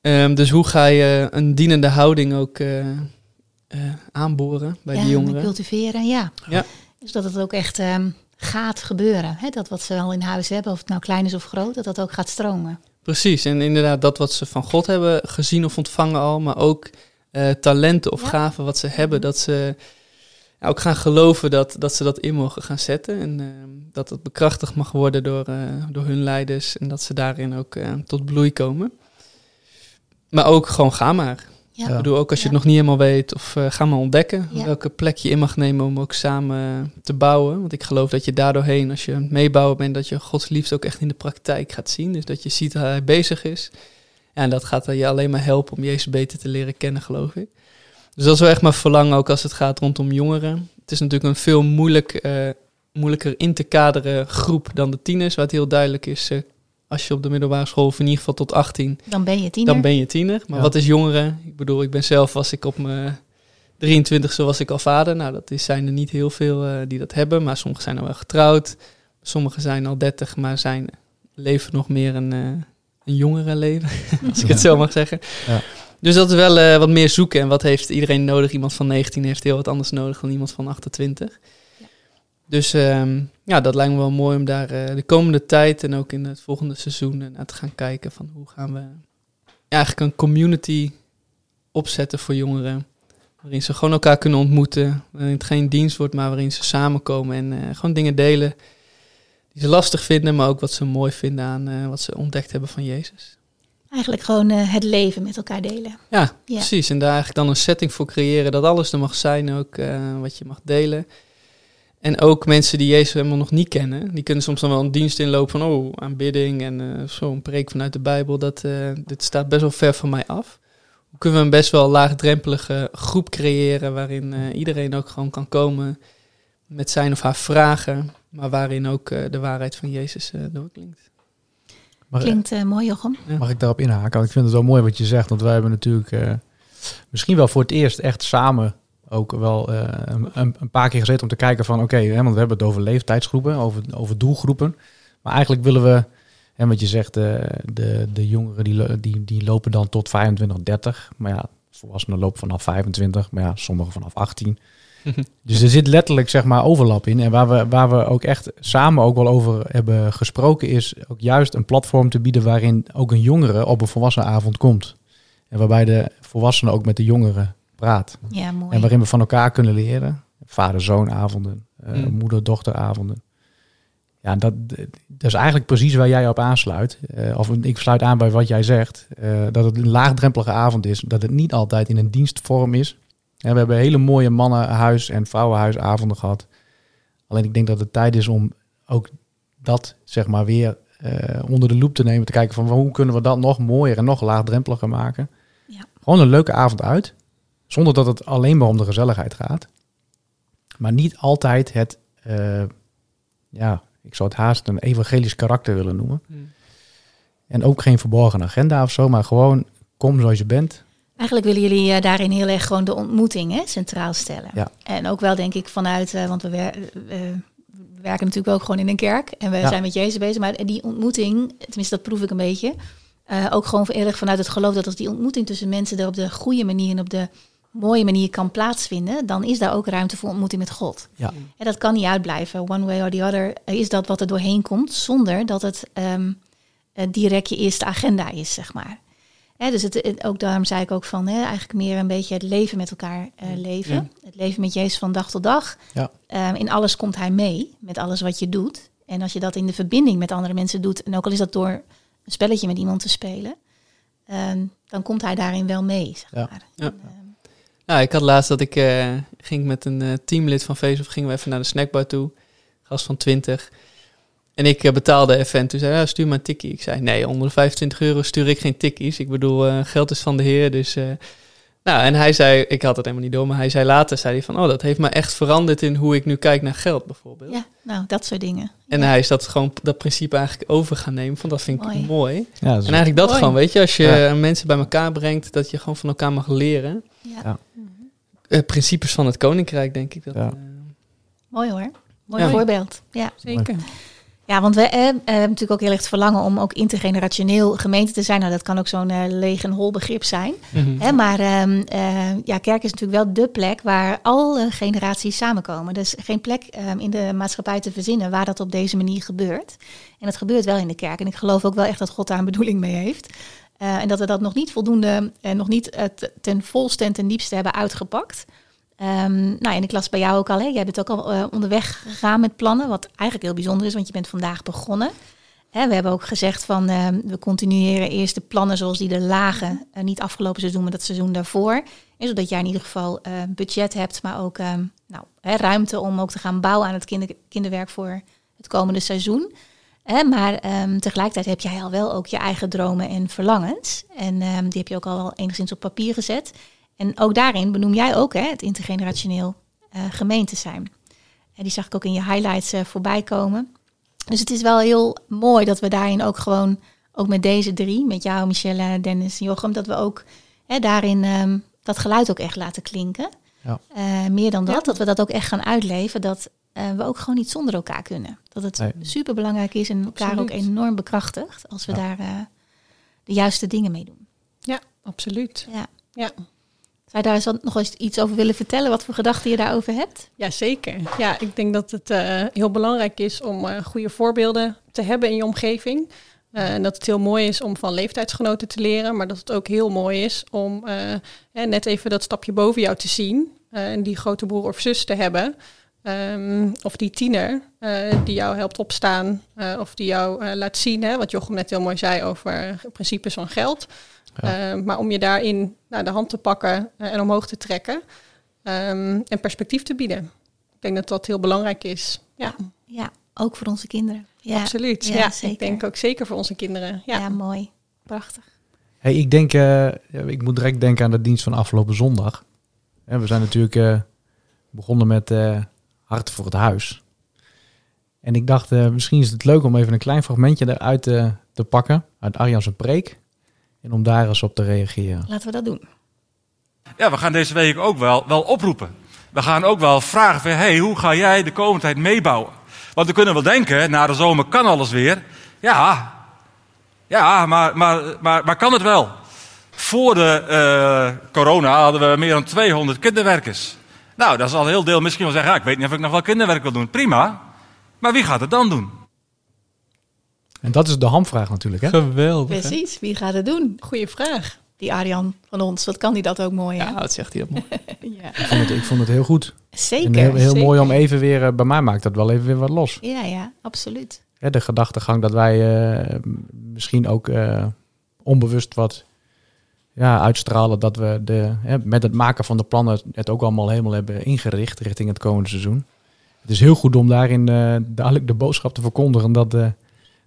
Ehm, dus hoe ga je een dienende houding ook eh, eh, aanboren bij ja, die en jongeren? cultiveren, ja. Ja. Dus dat het ook echt ehm, gaat gebeuren. Hè? Dat wat ze al in huis hebben, of het nou klein is of groot, dat dat ook gaat stromen. Precies, en inderdaad dat wat ze van God hebben gezien of ontvangen al, maar ook talenten of Ja. gaven wat ze hebben, dat ze ja, ook gaan geloven dat, dat ze dat in mogen gaan zetten. En eh, dat het bekrachtigd mag worden door, eh, door hun leiders en dat ze daarin ook eh, tot bloei komen. Maar ook gewoon ga maar. Ja. Ik bedoel, ook als je Ja. het nog niet helemaal weet, of eh, ga maar ontdekken Ja. welke plek je in mag nemen om ook samen te bouwen. Want ik geloof dat je daardoorheen, als je aan het meebouwen bent, dat je Gods liefde ook echt in de praktijk gaat zien. Dus dat je ziet dat hij bezig is. En dat gaat je alleen maar helpen om Jezus beter te leren kennen, geloof ik. Dus dat is wel echt mijn verlangen, ook als het gaat rondom jongeren. Het is natuurlijk een veel moeilijk, eh, moeilijker in te kaderen groep dan de tieners, het heel duidelijk is, eh, als je op de middelbare school, of in ieder geval tot 18, Dan ben je tiener. dan ben je tiener. Maar Ja. wat is jongeren? Ik bedoel, ik ben zelf, was ik op mijn 23 was ik al vader. Nou, dat is, zijn er niet heel veel eh, die dat hebben. Maar sommigen zijn al wel getrouwd. Sommigen zijn al 30, maar zijn, leven nog meer een, eh een jongerenleven. als ik het zo mag zeggen. Ja. Dus dat is wel eh, wat meer zoeken. En wat heeft iedereen nodig? Iemand van 19 heeft heel wat anders nodig dan iemand van 28. Ja. Dus ehm, ja, dat lijkt me wel mooi om daar eh, de komende tijd en ook in het volgende seizoen eh, naar te gaan kijken van hoe gaan we eigenlijk een community opzetten voor jongeren. Waarin ze gewoon elkaar kunnen ontmoeten. Waarin het geen dienst wordt, maar waarin ze samenkomen en gewoon dingen delen die ze lastig vinden, maar ook wat ze mooi vinden aan wat ze ontdekt hebben van Jezus. Eigenlijk gewoon eh, het leven met elkaar delen. Ja, Ja. precies. En daar eigenlijk dan een setting voor creëren dat alles er mag zijn, ook eh, wat je mag delen. En ook mensen die Jezus helemaal nog niet kennen, die kunnen soms dan wel een dienst inlopen van, oh, aanbidding en eh zo'n preek vanuit de Bijbel, dat, dit staat best wel ver van mij af. Hoe kunnen we een best wel laagdrempelige groep creëren waarin iedereen ook gewoon kan komen met zijn of haar vragen, maar waarin ook de waarheid van Jezus doorklinkt. Mag, Klinkt eh, mooi, Jochem. mag ik daarop inhaken? Want ik vind het wel mooi wat je zegt. Want wij hebben natuurlijk eh, misschien wel voor het eerst echt samen ook wel eh, een, een, paar keer gezeten om te kijken van oké, hè, want we hebben het over leeftijdsgroepen, over, over doelgroepen. Maar eigenlijk willen we, en wat je zegt, eh, de, de jongeren die, die, die lopen dan tot 25, 30. Maar ja, volwassenen lopen vanaf 25, maar ja, sommigen vanaf 18. Dus er zit letterlijk zeg maar overlap in. En waar we, waar we ook echt samen ook wel over hebben gesproken, is ook juist een platform te bieden waarin ook een jongere op een volwassenenavond komt. En waarbij de volwassene ook met de jongeren praat. Ja, mooi. En waarin we van elkaar kunnen leren. Vader-zoonavonden, eh Mm. moeder-dochteravonden. Ja, dat, dat is eigenlijk precies waar jij op aansluit. Eh, of ik sluit aan bij wat jij zegt. eh, dat het een laagdrempelige avond is. Dat het niet altijd in een dienstvorm is. En we hebben hele mooie mannenhuis- en vrouwenhuisavonden gehad. Alleen ik denk dat het tijd is om ook dat zeg maar weer eh, onder de loep te nemen. Te kijken van hoe kunnen we dat nog mooier en nog laagdrempeliger maken. Ja. Gewoon een leuke avond uit. Zonder dat het alleen maar om de gezelligheid gaat. Maar niet altijd het, eh, ja, ik zou het haast een evangelisch karakter willen noemen. Hmm. En ook geen verborgen agenda of zo, maar gewoon kom zoals je bent. Eigenlijk willen jullie eh, daarin heel erg gewoon de ontmoeting hè, centraal stellen. Ja. En ook wel denk ik vanuit, eh, want we, wer- eh, we werken natuurlijk ook gewoon in een kerk en we Ja. zijn met Jezus bezig. Maar die ontmoeting, tenminste dat proef ik een beetje, ook gewoon heel erg vanuit het geloof dat als die ontmoeting tussen mensen er op de goede manier en op de mooie manier kan plaatsvinden, dan is daar ook ruimte voor ontmoeting met God. Ja. En dat kan niet uitblijven. One way or the other is dat wat er doorheen komt, zonder dat het ehm, eh, direct je eerste agenda is, zeg maar. Hè, dus het, het- ook daarom zei ik ook van hè, eigenlijk meer een beetje het leven met elkaar eh, leven. Ja. Het leven met Jezus van dag tot dag. Ja. Ehm, in alles komt hij mee, met alles wat je doet. En als je dat in de verbinding met andere mensen doet, en ook al is dat door een spelletje met iemand te spelen, ehm, dan komt hij daarin wel mee. Zeg Ja. maar. Ja. En, ehm, Nou, ik had laatst dat ik eh, ging met een eh, teamlid van Facebook, gingen we even naar de snackbar toe. Gast van 20. En ik eh, betaalde even en toen zei hij, ja, stuur maar een tikkie. Ik zei, nee, onder de 25 euro stuur ik geen tikkies. Ik bedoel, eh, geld is van de heer, dus... eh, nou, en hij zei, ik had het helemaal niet door, maar hij zei later, zei hij van, oh, dat heeft me echt veranderd in hoe ik nu kijk naar geld, bijvoorbeeld. ja, nou, dat soort dingen. En Ja. hij is dat gewoon, dat principe eigenlijk over gaan nemen, van dat vind ik Mooi. Ja, En eigenlijk dat Mooi. gewoon, weet je, als je Ja. mensen bij elkaar brengt, dat je gewoon van elkaar mag leren. Ja. Ja. Principes van het koninkrijk, denk ik. Dat, Ja. Mooi hoor. Mooi Ja. voorbeeld. Ja. Zeker. Ja, want we eh, eh, hebben natuurlijk ook heel erg het verlangen om ook intergenerationeel gemeente te zijn. Nou, dat kan ook zo'n eh, leeg en hol begrip zijn. mhm. Hè, maar ehm, eh, ja, kerk is natuurlijk wel de plek waar alle generaties samenkomen. Dus geen plek ehm, in de maatschappij te verzinnen waar dat op deze manier gebeurt. En het gebeurt wel in de kerk. En ik geloof ook wel echt dat God daar een bedoeling mee heeft. En dat we dat nog niet voldoende en nog niet ten volste en ten diepste hebben uitgepakt. Ehm, nou, en ik las bij jou ook al, hè? jij bent ook al eh, onderweg gegaan met plannen, wat eigenlijk heel bijzonder is, want je bent vandaag begonnen. Hè, we hebben ook gezegd van ehm, we continueren eerst de plannen zoals die er lagen, eh, niet afgelopen seizoen, maar dat seizoen daarvoor. En zodat jij in ieder geval eh, budget hebt, maar ook ehm, nou, hè, ruimte om ook te gaan bouwen aan het kinder, kinderwerk voor het komende seizoen. Hè, maar tegelijkertijd heb jij al wel ook je eigen dromen en verlangens. En die heb je ook al wel enigszins op papier gezet. En ook daarin benoem jij ook hè, het intergenerationeel eh gemeente zijn. En die zag ik ook in je highlights eh, voorbij komen. Dus het is wel heel mooi dat we daarin ook gewoon, ook met deze drie, met jou, Michelle, Dennis en Jochem, dat we ook hè, daarin ehm, dat geluid ook echt laten klinken. Ja. Eh, meer dan dat, Ja. dat we dat ook echt gaan uitleven, dat eh, we ook gewoon niet zonder elkaar kunnen. Dat het Nee. super belangrijk is en elkaar ook enorm bekrachtigt als we Ja. daar eh, de juiste dingen mee doen. Ja, absoluut. Ja. Ja. Zou daar eens nog eens iets over willen vertellen? Wat voor gedachten je daarover hebt? Ja, zeker. Ja, ik denk dat het eh, heel belangrijk is om eh, goede voorbeelden te hebben in je omgeving. Eh, en dat het heel mooi is om van leeftijdsgenoten te leren, maar dat het ook heel mooi is om net even dat stapje boven jou te zien en die grote broer of zus te hebben. Ehm, of die tiener die jou helpt opstaan of die jou laat zien, hè, wat Jochem net heel mooi zei over principes van geld. Ja. Eh, maar om je daarin naar de hand te pakken eh, en omhoog te trekken ehm, en perspectief te bieden. Ik denk dat dat heel belangrijk is. Ja, Ja, ook voor onze kinderen. Ja, absoluut. ja, Ja, zeker. ik denk ook zeker voor onze kinderen. ja. Ja, mooi. Prachtig. Hey, ik denk, eh, ik moet direct denken aan de dienst van afgelopen zondag. Hè, we zijn natuurlijk eh, begonnen met eh Hart voor het Huis. En ik dacht, eh, misschien is het leuk om even een klein fragmentje eruit te, te pakken, uit Arjan's preek. En om daar eens op te reageren. Laten we dat doen. Ja, we gaan deze week ook wel, wel oproepen. We gaan ook wel vragen van, hey, hoe ga jij de komende tijd meebouwen? Want we kunnen wel denken, na de zomer kan alles weer. Ja, ja maar, maar, maar, maar kan het wel? Voor de eh, corona hadden we meer dan 200 kinderwerkers. Nou, dat is al een heel deel misschien wel zeggen, ja, ik weet niet of ik nog wel kinderwerk wil doen. Prima. Maar wie gaat het dan doen? En dat is de hamvraag natuurlijk. Hè? Geweldig. hè? Precies, wie gaat het doen? goede vraag. Die Arjan van ons, wat kan die dat ook mooi, hè? Ja, dat zegt hij dat mooi. Ja. Ik, vond het, ik vond het heel goed. Zeker. en heel, heel zeker. mooi om even weer, eh, bij mij maakt dat wel even weer wat los. Ja, ja, absoluut. Hè, de gedachtegang dat wij eh, misschien ook eh, onbewust wat ja, uitstralen. Dat we de, hè, met het maken van de plannen het ook allemaal helemaal hebben ingericht richting het komende seizoen. Het is heel goed om daarin eh, duidelijk de boodschap te verkondigen dat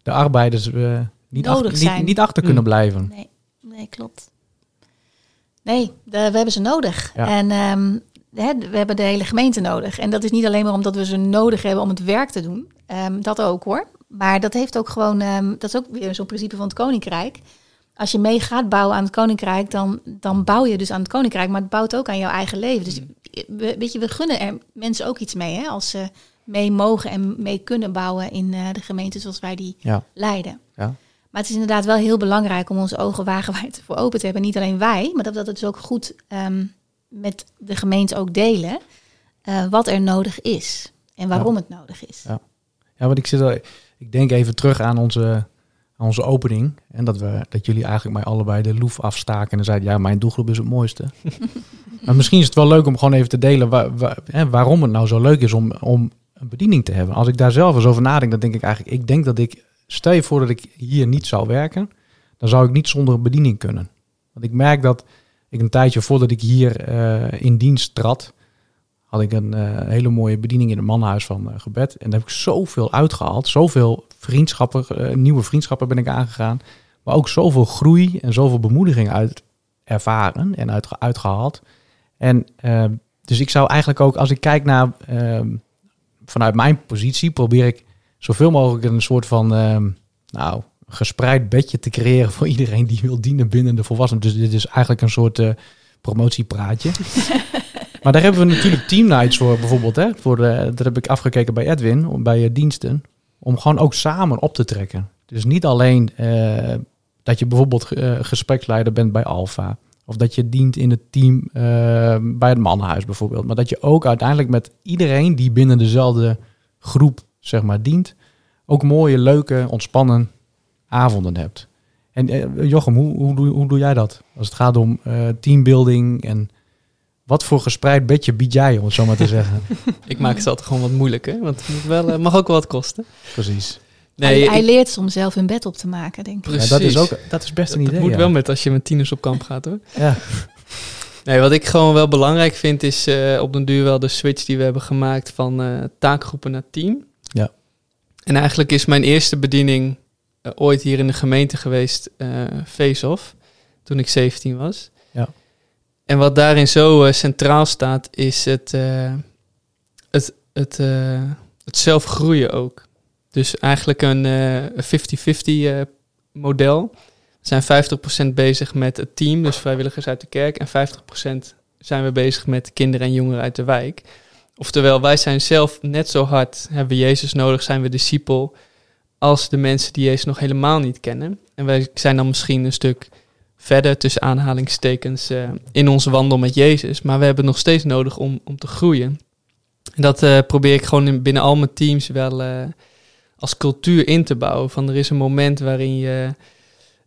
de, de arbeiders eh, niet, achter, niet, niet achter kunnen Mm. blijven. Nee, nee, klopt. Nee, de- we hebben ze nodig. Ja. En ehm, hè, we hebben de hele gemeente nodig. En dat is niet alleen maar omdat we ze nodig hebben om het werk te doen. Ehm, dat ook hoor. Maar dat heeft ook gewoon, ehm, dat is ook weer zo'n principe van het koninkrijk. Als je mee gaat bouwen aan het koninkrijk, dan, dan bouw je dus aan het koninkrijk, maar het bouwt ook aan jouw eigen leven. Dus we, weet je, we gunnen er mensen ook iets mee, hè, als ze mee mogen en mee kunnen bouwen in eh, de gemeente zoals wij die Ja. leiden. Ja. Maar het is inderdaad wel heel belangrijk om onze ogen wagenwijd voor open te hebben. Niet alleen wij, maar dat we dat dus ook goed ehm, met de gemeente ook delen. eh, wat er nodig is en waarom het nodig is. Ja. Ja, want ik zit al, ik denk even terug aan onze, aan onze opening. En dat, we, dat jullie eigenlijk mij allebei de loef afstaken en zeiden, ja, mijn doelgroep is het mooiste. maar misschien is het wel leuk om gewoon even te delen waar, waar- hè, waarom het nou zo leuk is om, om een bediening te hebben. Als ik daar zelf eens over nadenk, dan denk ik eigenlijk, ik denk dat ik, stel je voor dat ik hier niet zou werken, dan zou ik niet zonder een bediening kunnen. Want ik merk dat ik een tijdje voordat ik hier eh, in dienst trad, had ik een eh, hele mooie bediening in het mannenhuis van eh, gebed. En daar heb ik zoveel uitgehaald. Zoveel vriendschappen, nieuwe vriendschappen ben ik aangegaan. Maar ook zoveel groei en zoveel bemoediging uit ervaren en uit, uitgehaald. En dus ik zou eigenlijk ook, als ik kijk naar ehm, vanuit mijn positie, probeer ik zoveel mogelijk een soort van, ehm, nou, gespreid bedje te creëren voor iedereen die wil dienen binnen de volwassenen. Dus dit is eigenlijk een soort eh, promotiepraatje. Maar daar hebben we natuurlijk team nights voor bijvoorbeeld. Hè? Voor de, dat heb ik afgekeken bij Edwin, bij eh, diensten. Om gewoon ook samen op te trekken. Dus niet alleen eh, dat je bijvoorbeeld eh, gespreksleider bent bij Alfa. Of dat je dient in het team eh, bij het mannenhuis bijvoorbeeld. Maar dat je ook uiteindelijk met iedereen die binnen dezelfde groep zeg maar dient. Ook mooie, leuke, ontspannen avonden hebt. En eh, Jochem, hoe, hoe, doe, hoe doe jij dat? Als het gaat om eh, teambuilding en wat voor gespreid bedje bied jij, om het zo maar te zeggen? Ik maak het altijd gewoon wat moeilijker, want het moet wel, mag ook wel wat kosten. Precies. Hij, Nee, hij ik- leert soms zelf hun bed op te maken, denk ik. precies. Ja, dat is ook dat is best een Dat idee. moet ja. wel met als je met tieners op kamp gaat hoor. Ja. Nee, wat ik gewoon wel belangrijk vind is eh, op den duur wel de switch die we hebben gemaakt van eh, taakgroepen naar team. Ja. En eigenlijk is mijn eerste bediening eh, ooit hier in de gemeente geweest, eh Face-Off, toen ik 17 was. Ja. En wat daarin zo centraal staat is het, eh, het, het, eh, het zelf groeien ook. Dus eigenlijk een eh, 50-50 eh, model. We zijn 50% bezig met het team, dus vrijwilligers uit de kerk. En 50% zijn we bezig met kinderen en jongeren uit de wijk. Oftewel, wij zijn zelf net zo hard, hebben we Jezus nodig, zijn we discipel, als de mensen die Jezus nog helemaal niet kennen. En wij zijn dan misschien een stuk verder, tussen aanhalingstekens, eh, in onze wandel met Jezus. Maar we hebben nog steeds nodig om, om te groeien. En dat eh, probeer ik gewoon in, binnen al mijn teams wel eh, als cultuur in te bouwen. Van er is een moment waarin je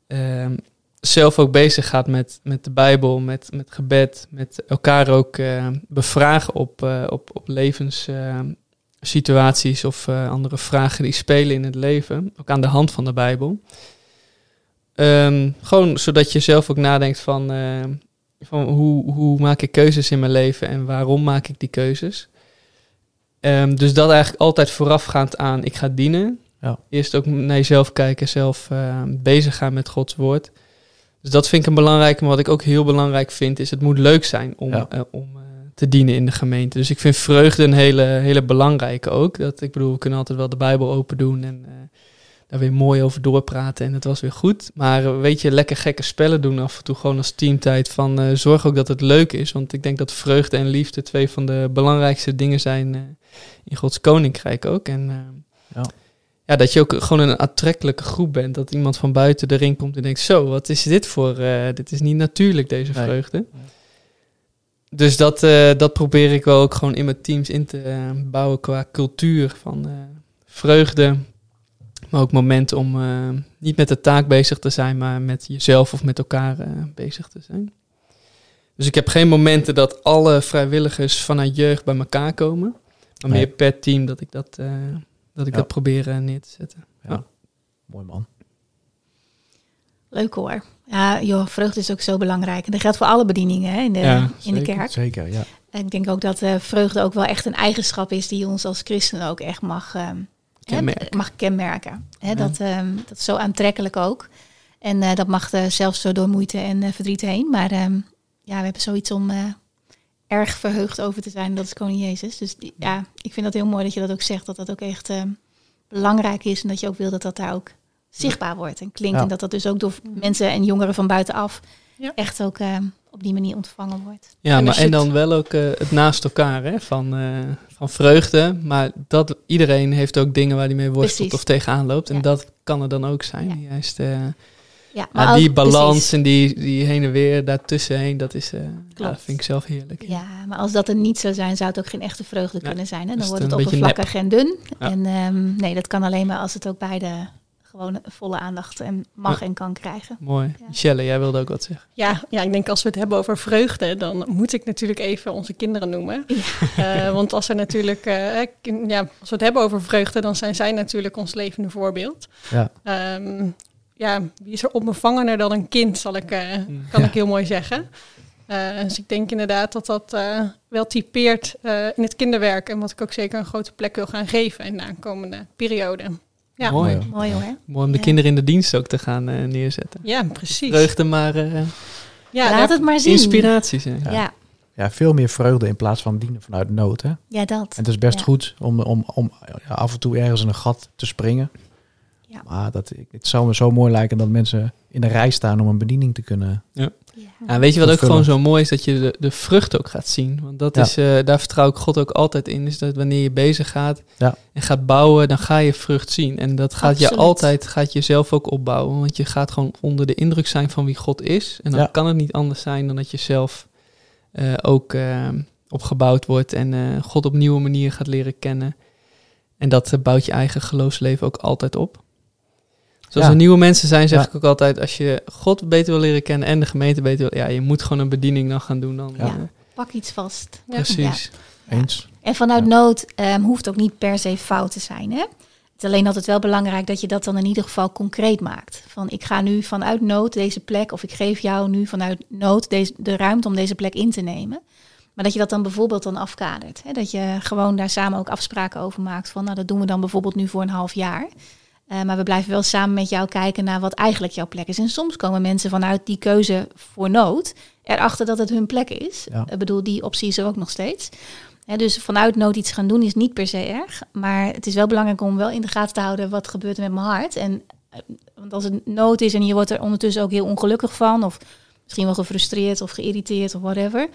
ehm, zelf ook bezig gaat met, met de Bijbel, met, met gebed, met elkaar ook eh, bevragen op, eh, op, op levenssituaties of eh, andere vragen die spelen in het leven, ook aan de hand van de Bijbel. Ehm, gewoon zodat je zelf ook nadenkt van, van hoe, hoe maak ik keuzes in mijn leven en waarom maak ik die keuzes. Ehm, dus dat eigenlijk altijd voorafgaand aan ik ga dienen. Ja. Eerst ook naar jezelf kijken, zelf eh, bezig gaan met Gods woord. Dus dat vind ik een belangrijke. Maar wat ik ook heel belangrijk vind, is het moet leuk zijn om, Ja. eh, om eh, te dienen in de gemeente. Dus ik vind vreugde een hele, hele belangrijke ook. Dat, ik bedoel, we kunnen altijd wel de Bijbel open doen en eh, daar weer mooi over doorpraten. En het was weer goed. Maar weet je, lekker gekke spellen doen af en toe gewoon als teamtijd. Van zorg ook dat het leuk is. Want ik denk dat vreugde en liefde twee van de belangrijkste dingen zijn in Gods koninkrijk ook. En eh, Ja. ja, dat je ook gewoon een aantrekkelijke groep bent. Dat iemand van buiten de ring komt en denkt: Zo, wat is dit voor? eh, dit is niet natuurlijk, deze Nee. vreugde. Dus dat, eh, dat probeer ik wel ook gewoon in mijn teams in te bouwen qua cultuur van vreugde. Maar ook momenten om niet met de taak bezig te zijn, maar met jezelf of met elkaar bezig te zijn. Dus ik heb geen momenten dat alle vrijwilligers vanuit jeugd bij elkaar komen. Maar Nee. meer per team dat ik dat, eh, dat, ik Ja. dat probeer eh, neer te zetten. Ja. Mooi man. Leuk hoor. Ja, joh, vreugde is ook zo belangrijk. En dat geldt voor alle bedieningen hè, in, de, Ja, in de kerk. Zeker, ja. En ik denk ook dat eh, vreugde ook wel echt een eigenschap is die ons als christenen ook echt mag, ehm, hè, Kenmerken. mag kenmerken. Hè, Ja. dat, ehm, dat is zo aantrekkelijk ook. En eh, dat mag eh, zelfs zo door moeite en verdriet heen. Maar ehm, ja, we hebben zoiets om eh, erg verheugd over te zijn. Dat is koning Jezus. Dus die- ja, ik vind dat heel mooi dat je dat ook zegt. Dat dat ook echt eh, belangrijk is. En dat je ook wil dat dat daar ook zichtbaar wordt en klinkt. Ja. En dat dat dus ook door mensen en jongeren van buitenaf Ja. echt ook eh, op die manier ontvangen wordt. Ja, En maar en dan wel ook eh, het naast elkaar, hè? Van, eh, van vreugde. Maar dat iedereen heeft ook dingen waar hij mee worstelt Precies. of tegenaan loopt. En Ja. dat kan er dan ook zijn. Ja. Juist eh, Ja, ja, die balans precies. en die, die heen en weer daartussenheen, dat is, eh, ja, Klopt. dat vind ik zelf heerlijk. Ja, maar als dat er niet zou zijn, zou het ook geen echte vreugde Nee, kunnen zijn. Hè? Dan het wordt het oppervlakkig en dun. Ja. En ehm, nee, dat kan alleen maar als het ook beide gewoon volle aandacht en mag Ja. en kan krijgen. Mooi. Ja. Michelle, jij wilde ook wat zeggen. Ja, ja, ik denk als we het hebben over vreugde, dan moet ik natuurlijk even onze kinderen noemen. Eh, want als, er natuurlijk, eh, ja, als we het hebben over vreugde, dan zijn zij natuurlijk ons levende voorbeeld. Ja. Ehm, ja, wie is er onbevangener dan een kind, zal ik, eh, Mm. kan Ja. ik heel mooi zeggen. Eh, dus ik denk inderdaad dat dat eh, wel typeert eh, in het kinderwerk. En wat ik ook zeker een grote plek wil gaan geven in de aankomende periode. Ja, Mooi. Mooi. Hoor. Mooi om de Ja. kinderen in de dienst ook te gaan eh, neerzetten. ja precies. Vreugde maar eh, Ja, Laat het maar zien. inspiratie zijn. Ja. Ja. Ja. Ja, veel meer vreugde in plaats van dienen vanuit nood. Hè? En dat. het is best Ja. goed om, om, om ja, af en toe ergens in een gat te springen. Ja. Maar dat, het zou me zo mooi lijken dat mensen in de rij staan om een bediening te kunnen. Ja. Ja, weet je wat ook gewoon zo mooi is? Dat je de, de vrucht ook gaat zien. Want dat Ja. is, eh, daar vertrouw ik God ook altijd in. Is dat wanneer je bezig gaat Ja. en gaat bouwen, dan ga je vrucht zien. En dat gaat je altijd, gaat jezelf ook opbouwen. Want je gaat gewoon onder de indruk zijn van wie God is. En dan Ja. kan het niet anders zijn dan dat je zelf eh, ook eh, opgebouwd wordt. En eh, God op nieuwe manier gaat leren kennen. En dat bouwt je eigen geloofsleven ook altijd op. Dus als Ja. er nieuwe mensen zijn, zeg Ja. ik ook altijd, als je God beter wil leren kennen en de gemeente beter wil, ja, je moet gewoon een bediening dan gaan doen dan. Ja. eh, Pak iets vast. Precies. Ja. Eens. En vanuit Ja. nood ehm, hoeft ook niet per se fout te zijn. Hè? Het is alleen altijd wel belangrijk dat je dat dan in ieder geval concreet maakt. Van ik ga nu vanuit nood deze plek, of ik geef jou nu vanuit nood deze, de ruimte om deze plek in te nemen. Maar dat je dat dan bijvoorbeeld dan afkadert. Hè? Dat je gewoon daar samen ook afspraken over maakt. Van nou, dat doen we dan bijvoorbeeld nu voor een half jaar. Eh, maar we blijven wel samen met jou kijken naar wat eigenlijk jouw plek is. En soms komen mensen vanuit die keuze voor nood erachter dat het hun plek is. Ja. Ik bedoel, die optie is er ook nog steeds. Hè, dus vanuit nood iets gaan doen is niet per se erg. Maar het is wel belangrijk om wel in de gaten te houden wat gebeurt er met mijn hart. En eh, want als het nood is en je wordt er ondertussen ook heel ongelukkig van, of misschien wel gefrustreerd of geïrriteerd of whatever.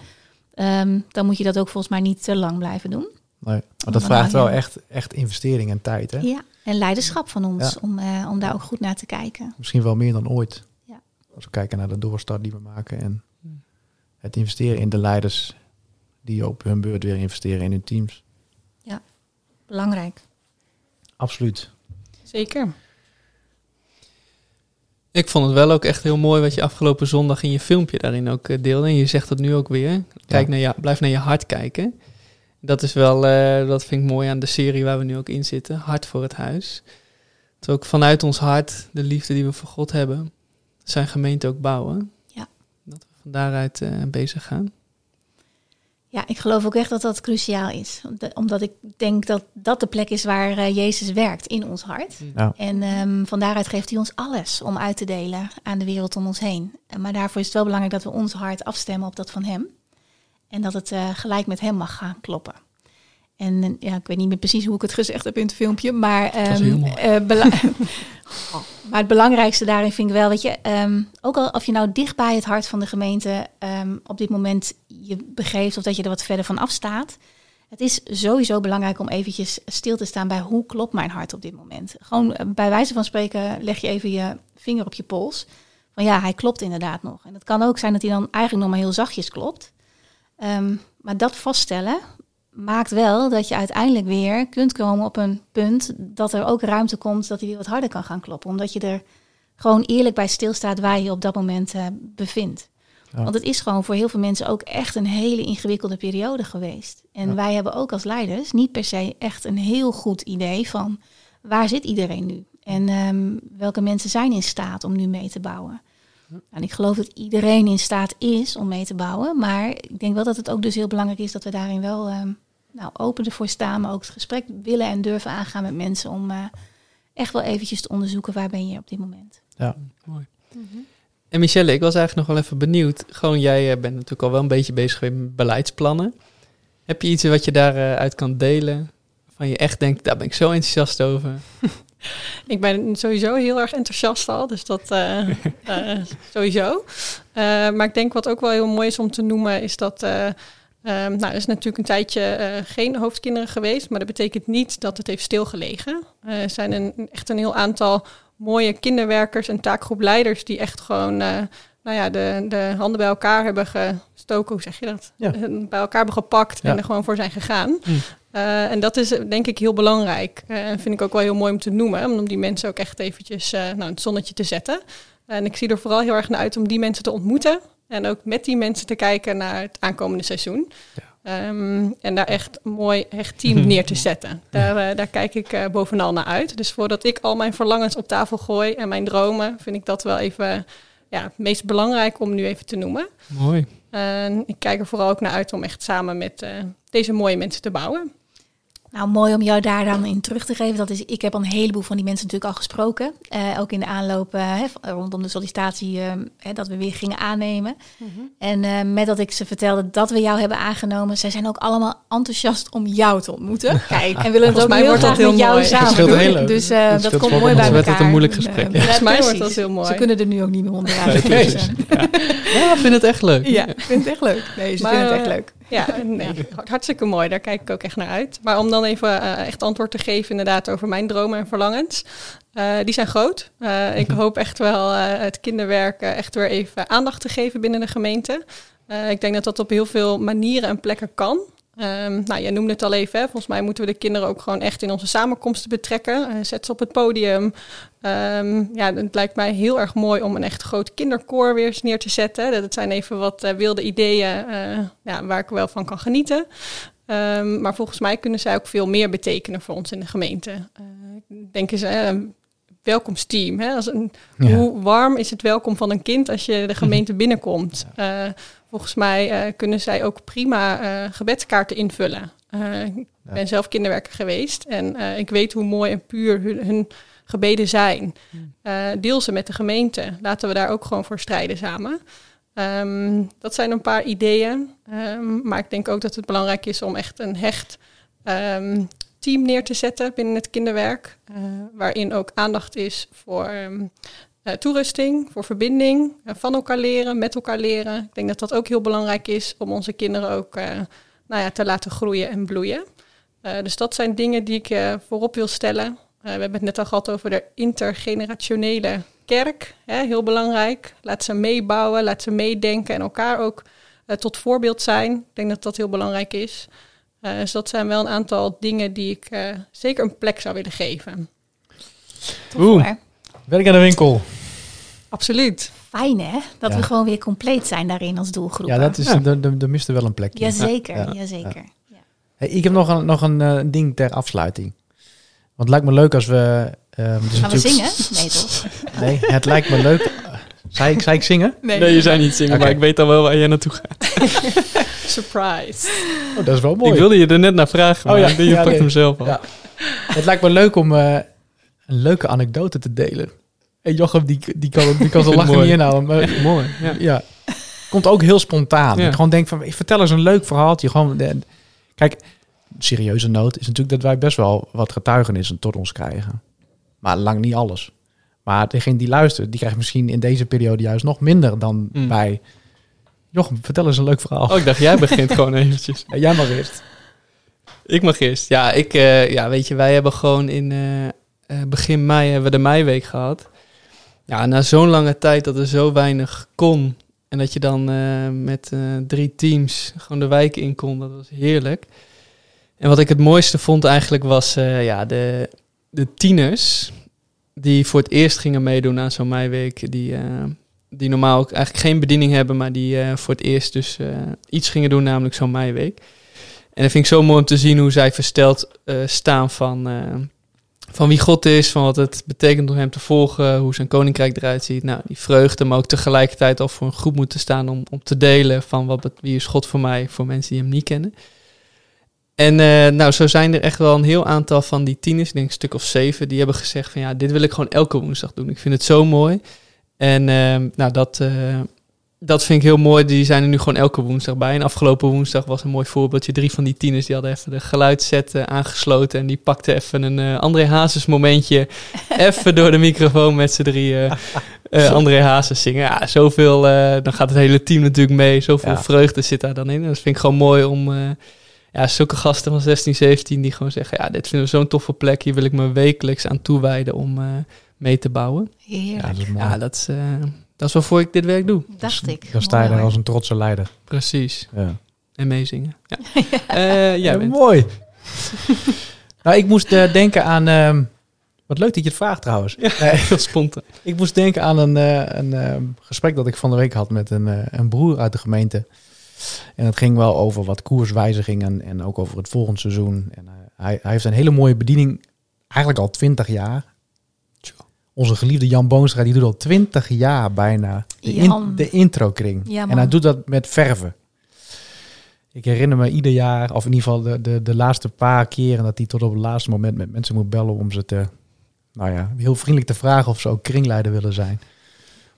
ehm, dan moet je dat ook volgens mij niet te lang blijven doen. Nee. Maar dat vraagt wel echt, echt investering en tijd. Hè? Ja. En leiderschap van ons, Ja. om, eh, om daar ook goed naar te kijken. Misschien wel meer dan ooit. Ja. Als we kijken naar de doorstart die we maken. En het investeren in de leiders die op hun beurt weer investeren in hun teams. Belangrijk. Absoluut. Zeker. Ik vond het wel ook echt heel mooi wat je afgelopen zondag in je filmpje daarin ook eh, deelde. En je zegt het nu ook weer. Kijk Ja. naar je, blijf naar je hart kijken. Dat is wel, eh, dat vind ik mooi aan de serie waar we nu ook in zitten. Hart voor het huis. Dat we ook vanuit ons hart, de liefde die we voor God hebben, zijn gemeente ook bouwen. Ja. Dat we van daaruit eh, bezig gaan. Ja, ik geloof ook echt dat dat cruciaal is. Omdat ik denk dat dat de plek is waar eh, Jezus werkt in ons hart. Ja. En ehm, van daaruit geeft hij ons alles om uit te delen aan de wereld om ons heen. En Maar daarvoor is het wel belangrijk dat we ons hart afstemmen op dat van hem. En dat het eh, gelijk met hem mag gaan kloppen. En eh, ja, ik weet niet meer precies hoe ik het gezegd heb in het filmpje, maar, bela- Oh, maar het belangrijkste daarin vind ik wel, weet je, ehm, ook al of je nou dicht bij het hart van de gemeente ehm, op dit moment je begeeft of dat je er wat verder van afstaat. Het is sowieso belangrijk om eventjes stil te staan bij hoe klopt mijn hart op dit moment. Gewoon bij wijze van spreken leg je even je vinger op je pols. Van ja, hij klopt inderdaad nog. En het kan ook zijn dat hij dan eigenlijk nog maar heel zachtjes klopt. Ehm, maar dat vaststellen maakt wel dat je uiteindelijk weer kunt komen op een punt dat er ook ruimte komt dat hij weer wat harder kan gaan kloppen. Omdat je er gewoon eerlijk bij stilstaat waar je je op dat moment eh, bevindt. Ja. Want het is gewoon voor heel veel mensen ook echt een hele ingewikkelde periode geweest. En Ja. wij hebben ook als leiders niet per se echt een heel goed idee van waar zit iedereen nu? En ehm, welke mensen zijn in staat om nu mee te bouwen? En ik geloof dat iedereen in staat is om mee te bouwen. Maar ik denk wel dat het ook dus heel belangrijk is dat we daarin wel ehm, nou, open ervoor staan. Maar ook het gesprek willen en durven aangaan met mensen om eh, echt wel eventjes te onderzoeken waar ben je op dit moment. Mooi. Mhm. En Michelle, ik was eigenlijk nog wel even benieuwd. Gewoon, jij eh, bent natuurlijk al wel een beetje bezig met beleidsplannen. Heb je iets wat je daaruit uit kan delen? Van je echt denkt, daar ben ik zo enthousiast over. Ik ben sowieso heel erg enthousiast al, dus dat eh, eh, sowieso. Eh, maar ik denk wat ook wel heel mooi is om te noemen, is dat. eh, ehm, nou, er is natuurlijk een tijdje geen hoofdkinderen geweest, maar dat betekent niet dat het heeft stilgelegen. Eh, er zijn een, echt een heel aantal mooie kinderwerkers en taakgroepleiders die echt gewoon eh, nou ja, de, de handen bij elkaar hebben gestoken, hoe zeg je dat? Ja. Bij elkaar hebben gepakt Ja. en er gewoon voor zijn gegaan. Mm. Eh, en dat is eh, denk ik heel belangrijk. Eh, En vind ik ook wel heel mooi om te noemen. Om die mensen ook echt eventjes eh, nou, het zonnetje te zetten. En ik zie er vooral heel erg naar uit om die mensen te ontmoeten. En ook met die mensen te kijken naar het aankomende seizoen. Ehm, en daar echt een mooi echt team neer te zetten. Daar, daar kijk ik bovenal naar uit. Dus voordat ik al mijn verlangens op tafel gooi en mijn dromen, vind ik dat wel even ja, het meest belangrijk om nu even te noemen. Mooi. Ik kijk er vooral ook naar uit om echt samen met deze mooie mensen te bouwen. Nou, mooi om jou daar dan in terug te geven. Dat is, ik heb al een heleboel van die mensen natuurlijk al gesproken. Eh, ook in de aanloop eh, rondom de sollicitatie eh, hè, dat we weer gingen aannemen. En eh, met dat ik ze vertelde dat we jou hebben aangenomen, zij zijn ook allemaal enthousiast om jou te ontmoeten. Kijk, en willen het ook mij heel wordt dat graag heel met jou mooi. Samen scheelt doen. heel leuk. Dus eh, Dat dat, komt mooi bij. Werd elkaar. het een moeilijk gesprek, ja. Volgens mij wordt dat heel mooi. Ze kunnen er nu ook niet meer onderuit. Nee, Dus, Ja, ik vind het echt leuk. ja, ik vind het echt leuk. Nee, ze Maar, vinden het echt leuk. Ja, nee, hart- hartstikke mooi. Daar kijk ik ook echt naar uit. Maar om dan even eh, echt antwoord te geven inderdaad over mijn dromen en verlangens. Eh, die zijn groot. Eh, ik hoop echt wel het kinderwerk echt weer even aandacht te geven binnen de gemeente. Ik denk dat dat op heel veel manieren en plekken kan. Ehm, nou, jij noemde het al even. Hè. Volgens mij moeten we de kinderen ook gewoon echt in onze samenkomsten betrekken. Eh, zet ze op het podium. Ehm, ja, het lijkt mij heel erg mooi om een echt groot kinderkoor weer eens neer te zetten. Dat zijn even wat eh, wilde ideeën eh, ja, waar ik wel van kan genieten. Ehm, maar volgens mij kunnen zij ook veel meer betekenen voor ons in de gemeente. Denk eens, welkomsteam. Hè? Als een, Ja. Hoe warm is het welkom van een kind als je de gemeente binnenkomt? Volgens mij eh, kunnen zij ook prima eh, gebedskaarten invullen. Eh, ik Ja. ben zelf kinderwerker geweest en ik weet hoe mooi en puur hun, hun gebeden zijn. Eh, deel ze met de gemeente. Laten we daar ook gewoon voor strijden samen. Ehm, dat zijn een paar ideeën. Ehm, maar ik denk ook dat het belangrijk is om echt een hecht ehm, team neer te zetten binnen het kinderwerk. waarin ook aandacht is voor toerusting, voor verbinding, eh, van elkaar leren, met elkaar leren. Ik denk dat dat ook heel belangrijk is om onze kinderen ook eh, nou ja, te laten groeien en bloeien. Eh, dus dat zijn dingen die ik eh, voorop wil stellen. Eh, we hebben het net al gehad over de intergenerationele kerk. Hè, heel belangrijk. Laat ze meebouwen, laat ze meedenken en elkaar ook eh, tot voorbeeld zijn. Ik denk dat dat heel belangrijk is. Eh, dus dat zijn wel een aantal dingen die ik eh, zeker een plek zou willen geven. Tof, Oeh. Werk aan de winkel. Absoluut. Fijn hè, dat Ja. we gewoon weer compleet zijn daarin als doelgroep. Ja, dat is, Ja. Er, er, er miste wel een plekje. Jazeker, Ja. jazeker. Ja. Hey, ik heb nog een, nog een eh, ding ter afsluiting. Want het lijkt me leuk als we... eh, Gaan we zingen? Nee toch? Nee, het lijkt me leuk... Zei ik, zei ik zingen? Nee, je zei niet zingen, maar ik weet al wel waar jij naartoe gaat. Surprise. Oh, dat is wel mooi. Ik wilde je er net naar vragen, maar Oh ja, je ja, pakt nee. hem zelf al. Ja. Het lijkt me leuk om eh, een leuke anekdote te delen. En Jochem, die, die kan, die kan het lachen niet inhouden. Maar, Mooi, ja. ja. Komt ook heel spontaan. Ja. Ik gewoon denk van, ik vertel eens een leuk verhaaltje. Gewoon, de- kijk, serieuze noot is natuurlijk dat wij best wel wat getuigenissen tot ons krijgen. Maar lang niet alles. Maar degene die luistert, die krijgt misschien in deze periode juist nog minder dan Mm. wij. Jochem, vertel eens een leuk verhaal. Oh, ik dacht, jij begint gewoon eventjes. Ja, Jij mag eerst. Ik mag eerst. Ja, ik, eh, ja, weet je, wij hebben gewoon in eh, eh, begin mei hebben we de meiweek gehad. Ja, na zo'n lange tijd dat er zo weinig kon. En dat je dan eh, met eh, drie teams gewoon de wijk in kon. Dat was heerlijk. En wat ik het mooiste vond eigenlijk was eh, ja, de, de tieners. Die voor het eerst gingen meedoen aan zo'n meiweek. Die, die normaal ook eigenlijk geen bediening hebben. Maar die voor het eerst dus iets gingen doen, namelijk zo'n meiweek. En dat vind ik zo mooi om te zien hoe zij versteld staan van, van wie God is, van wat het betekent om hem te volgen, hoe zijn koninkrijk eruit ziet. Nou, die vreugde, maar ook tegelijkertijd al voor een groep moeten staan om, om te delen van wat, wie is God voor mij, voor mensen die hem niet kennen. En eh, nou, zo zijn er echt wel een heel aantal van die tieners, ik denk een stuk of zeven, die hebben gezegd van ja, dit wil ik gewoon elke woensdag doen. Ik vind het zo mooi. En ehm, nou, dat, eh, dat vind ik heel mooi. Die zijn er nu gewoon elke woensdag bij. En afgelopen woensdag was een mooi voorbeeldje. Drie van die tieners die hadden even de geluidsset eh, aangesloten. En die pakten even een eh, André Hazes momentje. even door de microfoon met z'n drieën. eh André Hazes zingen. Ja, zoveel. dan gaat het hele team natuurlijk mee. Zoveel Ja. vreugde zit daar dan in. En dat vind ik gewoon mooi om. ja, zulke gasten van 16, 17 die gewoon zeggen: Ja, dit vinden we zo'n toffe plek. Hier wil ik me wekelijks aan toewijden om mee te bouwen. Ja, Heerlijk, dat is mooi. Ja, dat is, dat is waarvoor ik dit werk doe. dacht ik. Dan sta je daar als een trotse leider. Precies. Ja. En meezingen. Ja. Eh, jij bent. mooi. nou, ik moest eh, denken aan... ehm, wat leuk dat je het vraagt trouwens. Nee, Heel spontaan. ik moest denken aan een, eh, een ehm, gesprek dat ik van de week had met een, eh, een broer uit de gemeente. En het ging wel over wat koerswijzigingen en ook over het volgende seizoen. En, eh, hij, hij heeft een hele mooie bediening, eigenlijk al twintig jaar. Onze geliefde Jan Boonstra, die doet al twintig jaar bijna de, in- de introkring. Ja, en hij doet dat met verven. Ik herinner me ieder jaar, of in ieder geval de, de, de laatste paar keren, dat hij tot op het laatste moment met mensen moet bellen om ze te, nou ja, heel vriendelijk te vragen of ze ook kringleider willen zijn.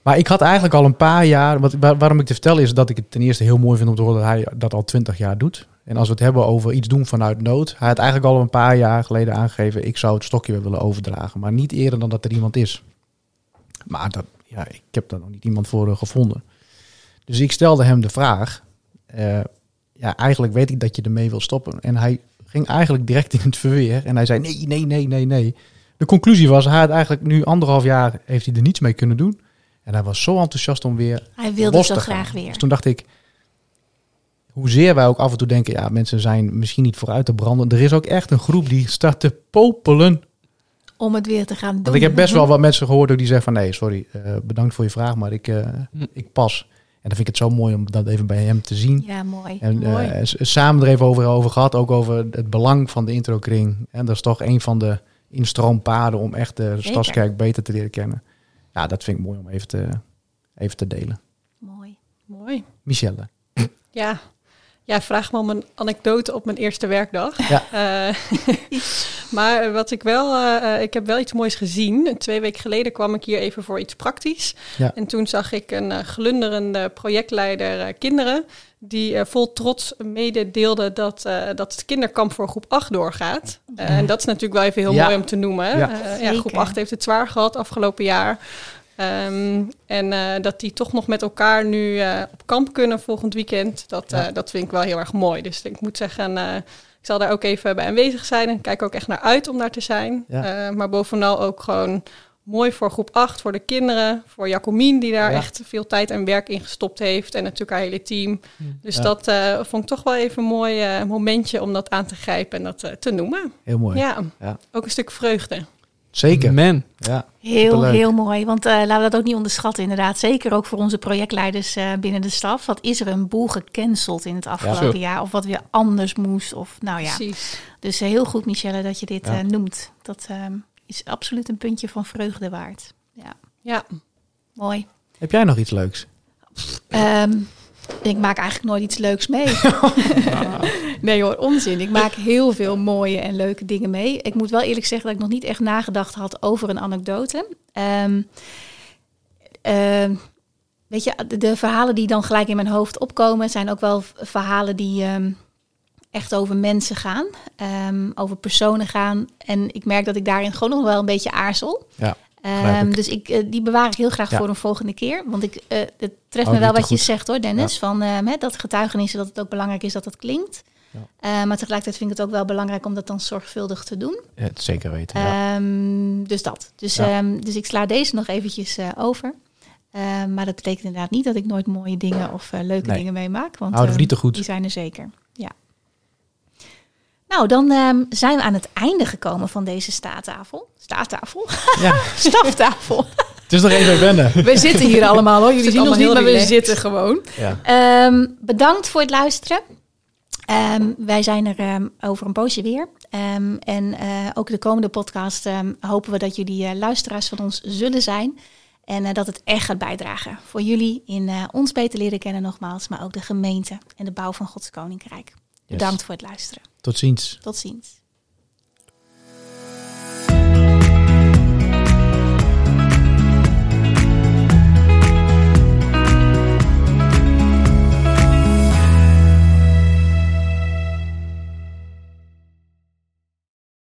Maar ik had eigenlijk al een paar jaar, wat, waar- waarom ik te vertellen is dat ik het ten eerste heel mooi vind om te horen dat hij dat al twintig jaar doet. En als we het hebben over iets doen vanuit nood, hij had eigenlijk al een paar jaar geleden aangegeven, ik zou het stokje willen overdragen, maar niet eerder dan dat er iemand is. Maar dat, ja, ik heb daar nog niet iemand voor eh, gevonden. Dus ik stelde hem de vraag, eh, ja, eigenlijk weet ik dat je ermee wil stoppen. En hij ging eigenlijk direct in het verweer en hij zei nee, nee, nee, nee, nee. De conclusie was, hij had eigenlijk nu anderhalf jaar, heeft hij er niets mee kunnen doen. En hij was zo enthousiast om weer Hij wilde zo graag weer. Dus toen dacht ik, hoezeer wij ook af en toe denken, ja, mensen zijn misschien niet vooruit te branden. Er is ook echt een groep die staat te popelen. Om het weer te gaan doen. Want ik heb best wel wat mensen gehoord ook die zeggen van, nee, sorry, eh, bedankt voor je vraag, maar ik, eh, Hm. ik pas. En dan vind ik het zo mooi om dat even bij hem te zien. Ja, mooi. En mooi. eh, s- samen er even over, over gehad, ook over het belang van de introkring. En dat is toch een van de instroompaden om echt de Zeker. Stadskerk beter te leren kennen. Ja, dat vind ik mooi om even te, even te delen. mooi. Mooi. Michelle. Ja. Ja, vraag me om een anekdote op mijn eerste werkdag. Ja. Eh, maar wat ik wel, eh, eh, ik heb wel iets moois gezien. Twee weken geleden kwam ik hier even voor iets praktisch. Ja. En toen zag ik een eh, glunderende projectleider eh, kinderen. Die vol trots mededeelde dat, eh, dat het kinderkamp voor groep 8 doorgaat. Eh, en dat is natuurlijk wel even heel Ja. mooi om te noemen. Ja. Groep 8 heeft het zwaar gehad afgelopen jaar. Ehm, en eh, dat die toch nog met elkaar nu eh, op kamp kunnen volgend weekend. Dat, Ja. eh, dat vind ik wel heel erg mooi. Dus ik moet zeggen, ik zal daar ook even bij aanwezig zijn. En kijk ook echt naar uit om daar te zijn. Ja. Maar bovenal ook gewoon mooi voor groep 8, voor de kinderen. Voor Jacomien, die daar Ja. echt veel tijd en werk in gestopt heeft. En natuurlijk haar hele team. Dus Ja. dat vond ik toch wel even een mooi momentje om dat aan te grijpen en dat te noemen. Heel mooi. Ja, Ja. ook een stuk vreugde. Zeker. Man. Ja. Heel, Superleuk. heel mooi. Want eh, laten we dat ook niet onderschatten, inderdaad. Zeker ook voor onze projectleiders eh, binnen de staf. Wat is er een boel gecanceld in het afgelopen jaar? Of wat weer anders moest? Of nou ja. Precies. Dus eh, heel goed, Michelle, dat je dit Ja. eh, noemt. Dat ehm, is absoluut een puntje van vreugde waard. Ja, Ja. mooi. Heb jij nog iets leuks? Ehm, ik maak eigenlijk nooit iets leuks mee. nee hoor, onzin. Ik maak heel veel mooie en leuke dingen mee. Ik moet wel eerlijk zeggen dat ik nog niet echt nagedacht had over een anekdote. Ehm, ehm, weet je, de, de verhalen die dan gelijk in mijn hoofd opkomen... zijn ook wel verhalen die ehm, echt over mensen gaan. over personen gaan. En ik merk dat ik daarin gewoon nog wel een beetje aarzel. Ja, dus ik, eh, die bewaar ik heel graag Ja. voor een volgende keer. Want ik, eh het treft Oh, me wel wat je zegt hoor, Dennis. Van eh, hè, dat getuigenissen, dat het ook belangrijk is dat het klinkt. Ja. Eh, maar tegelijkertijd vind ik het ook wel belangrijk om dat dan zorgvuldig te doen. Het zeker weten. Ja. Ehm, dus dat. Dus, Ja. ehm, dus ik sla deze nog eventjes eh, over. Ehm, maar dat betekent inderdaad niet dat ik nooit mooie dingen of eh, leuke Nee. dingen meemaak. Want Houden we niet te goed. die zijn er zeker. Ja. Nou, dan ehm, zijn we aan het einde gekomen van deze staattafel. Staattafel? ja, Staftafel. het is nog even wennen. We zitten hier allemaal hoor. Jullie zien ons niet, maar we zitten gewoon. Ja. Ehm, bedankt voor het luisteren. Ehm, wij zijn er ehm, over een poosje weer. Ehm, en eh, ook de komende podcast hopen we dat jullie eh, luisteraars van ons zullen zijn. En eh, dat het echt gaat bijdragen voor jullie in ons beter leren kennen nogmaals. Maar ook de gemeente en de bouw van Gods Koninkrijk. Bedankt voor het luisteren. Tot ziens. Tot ziens.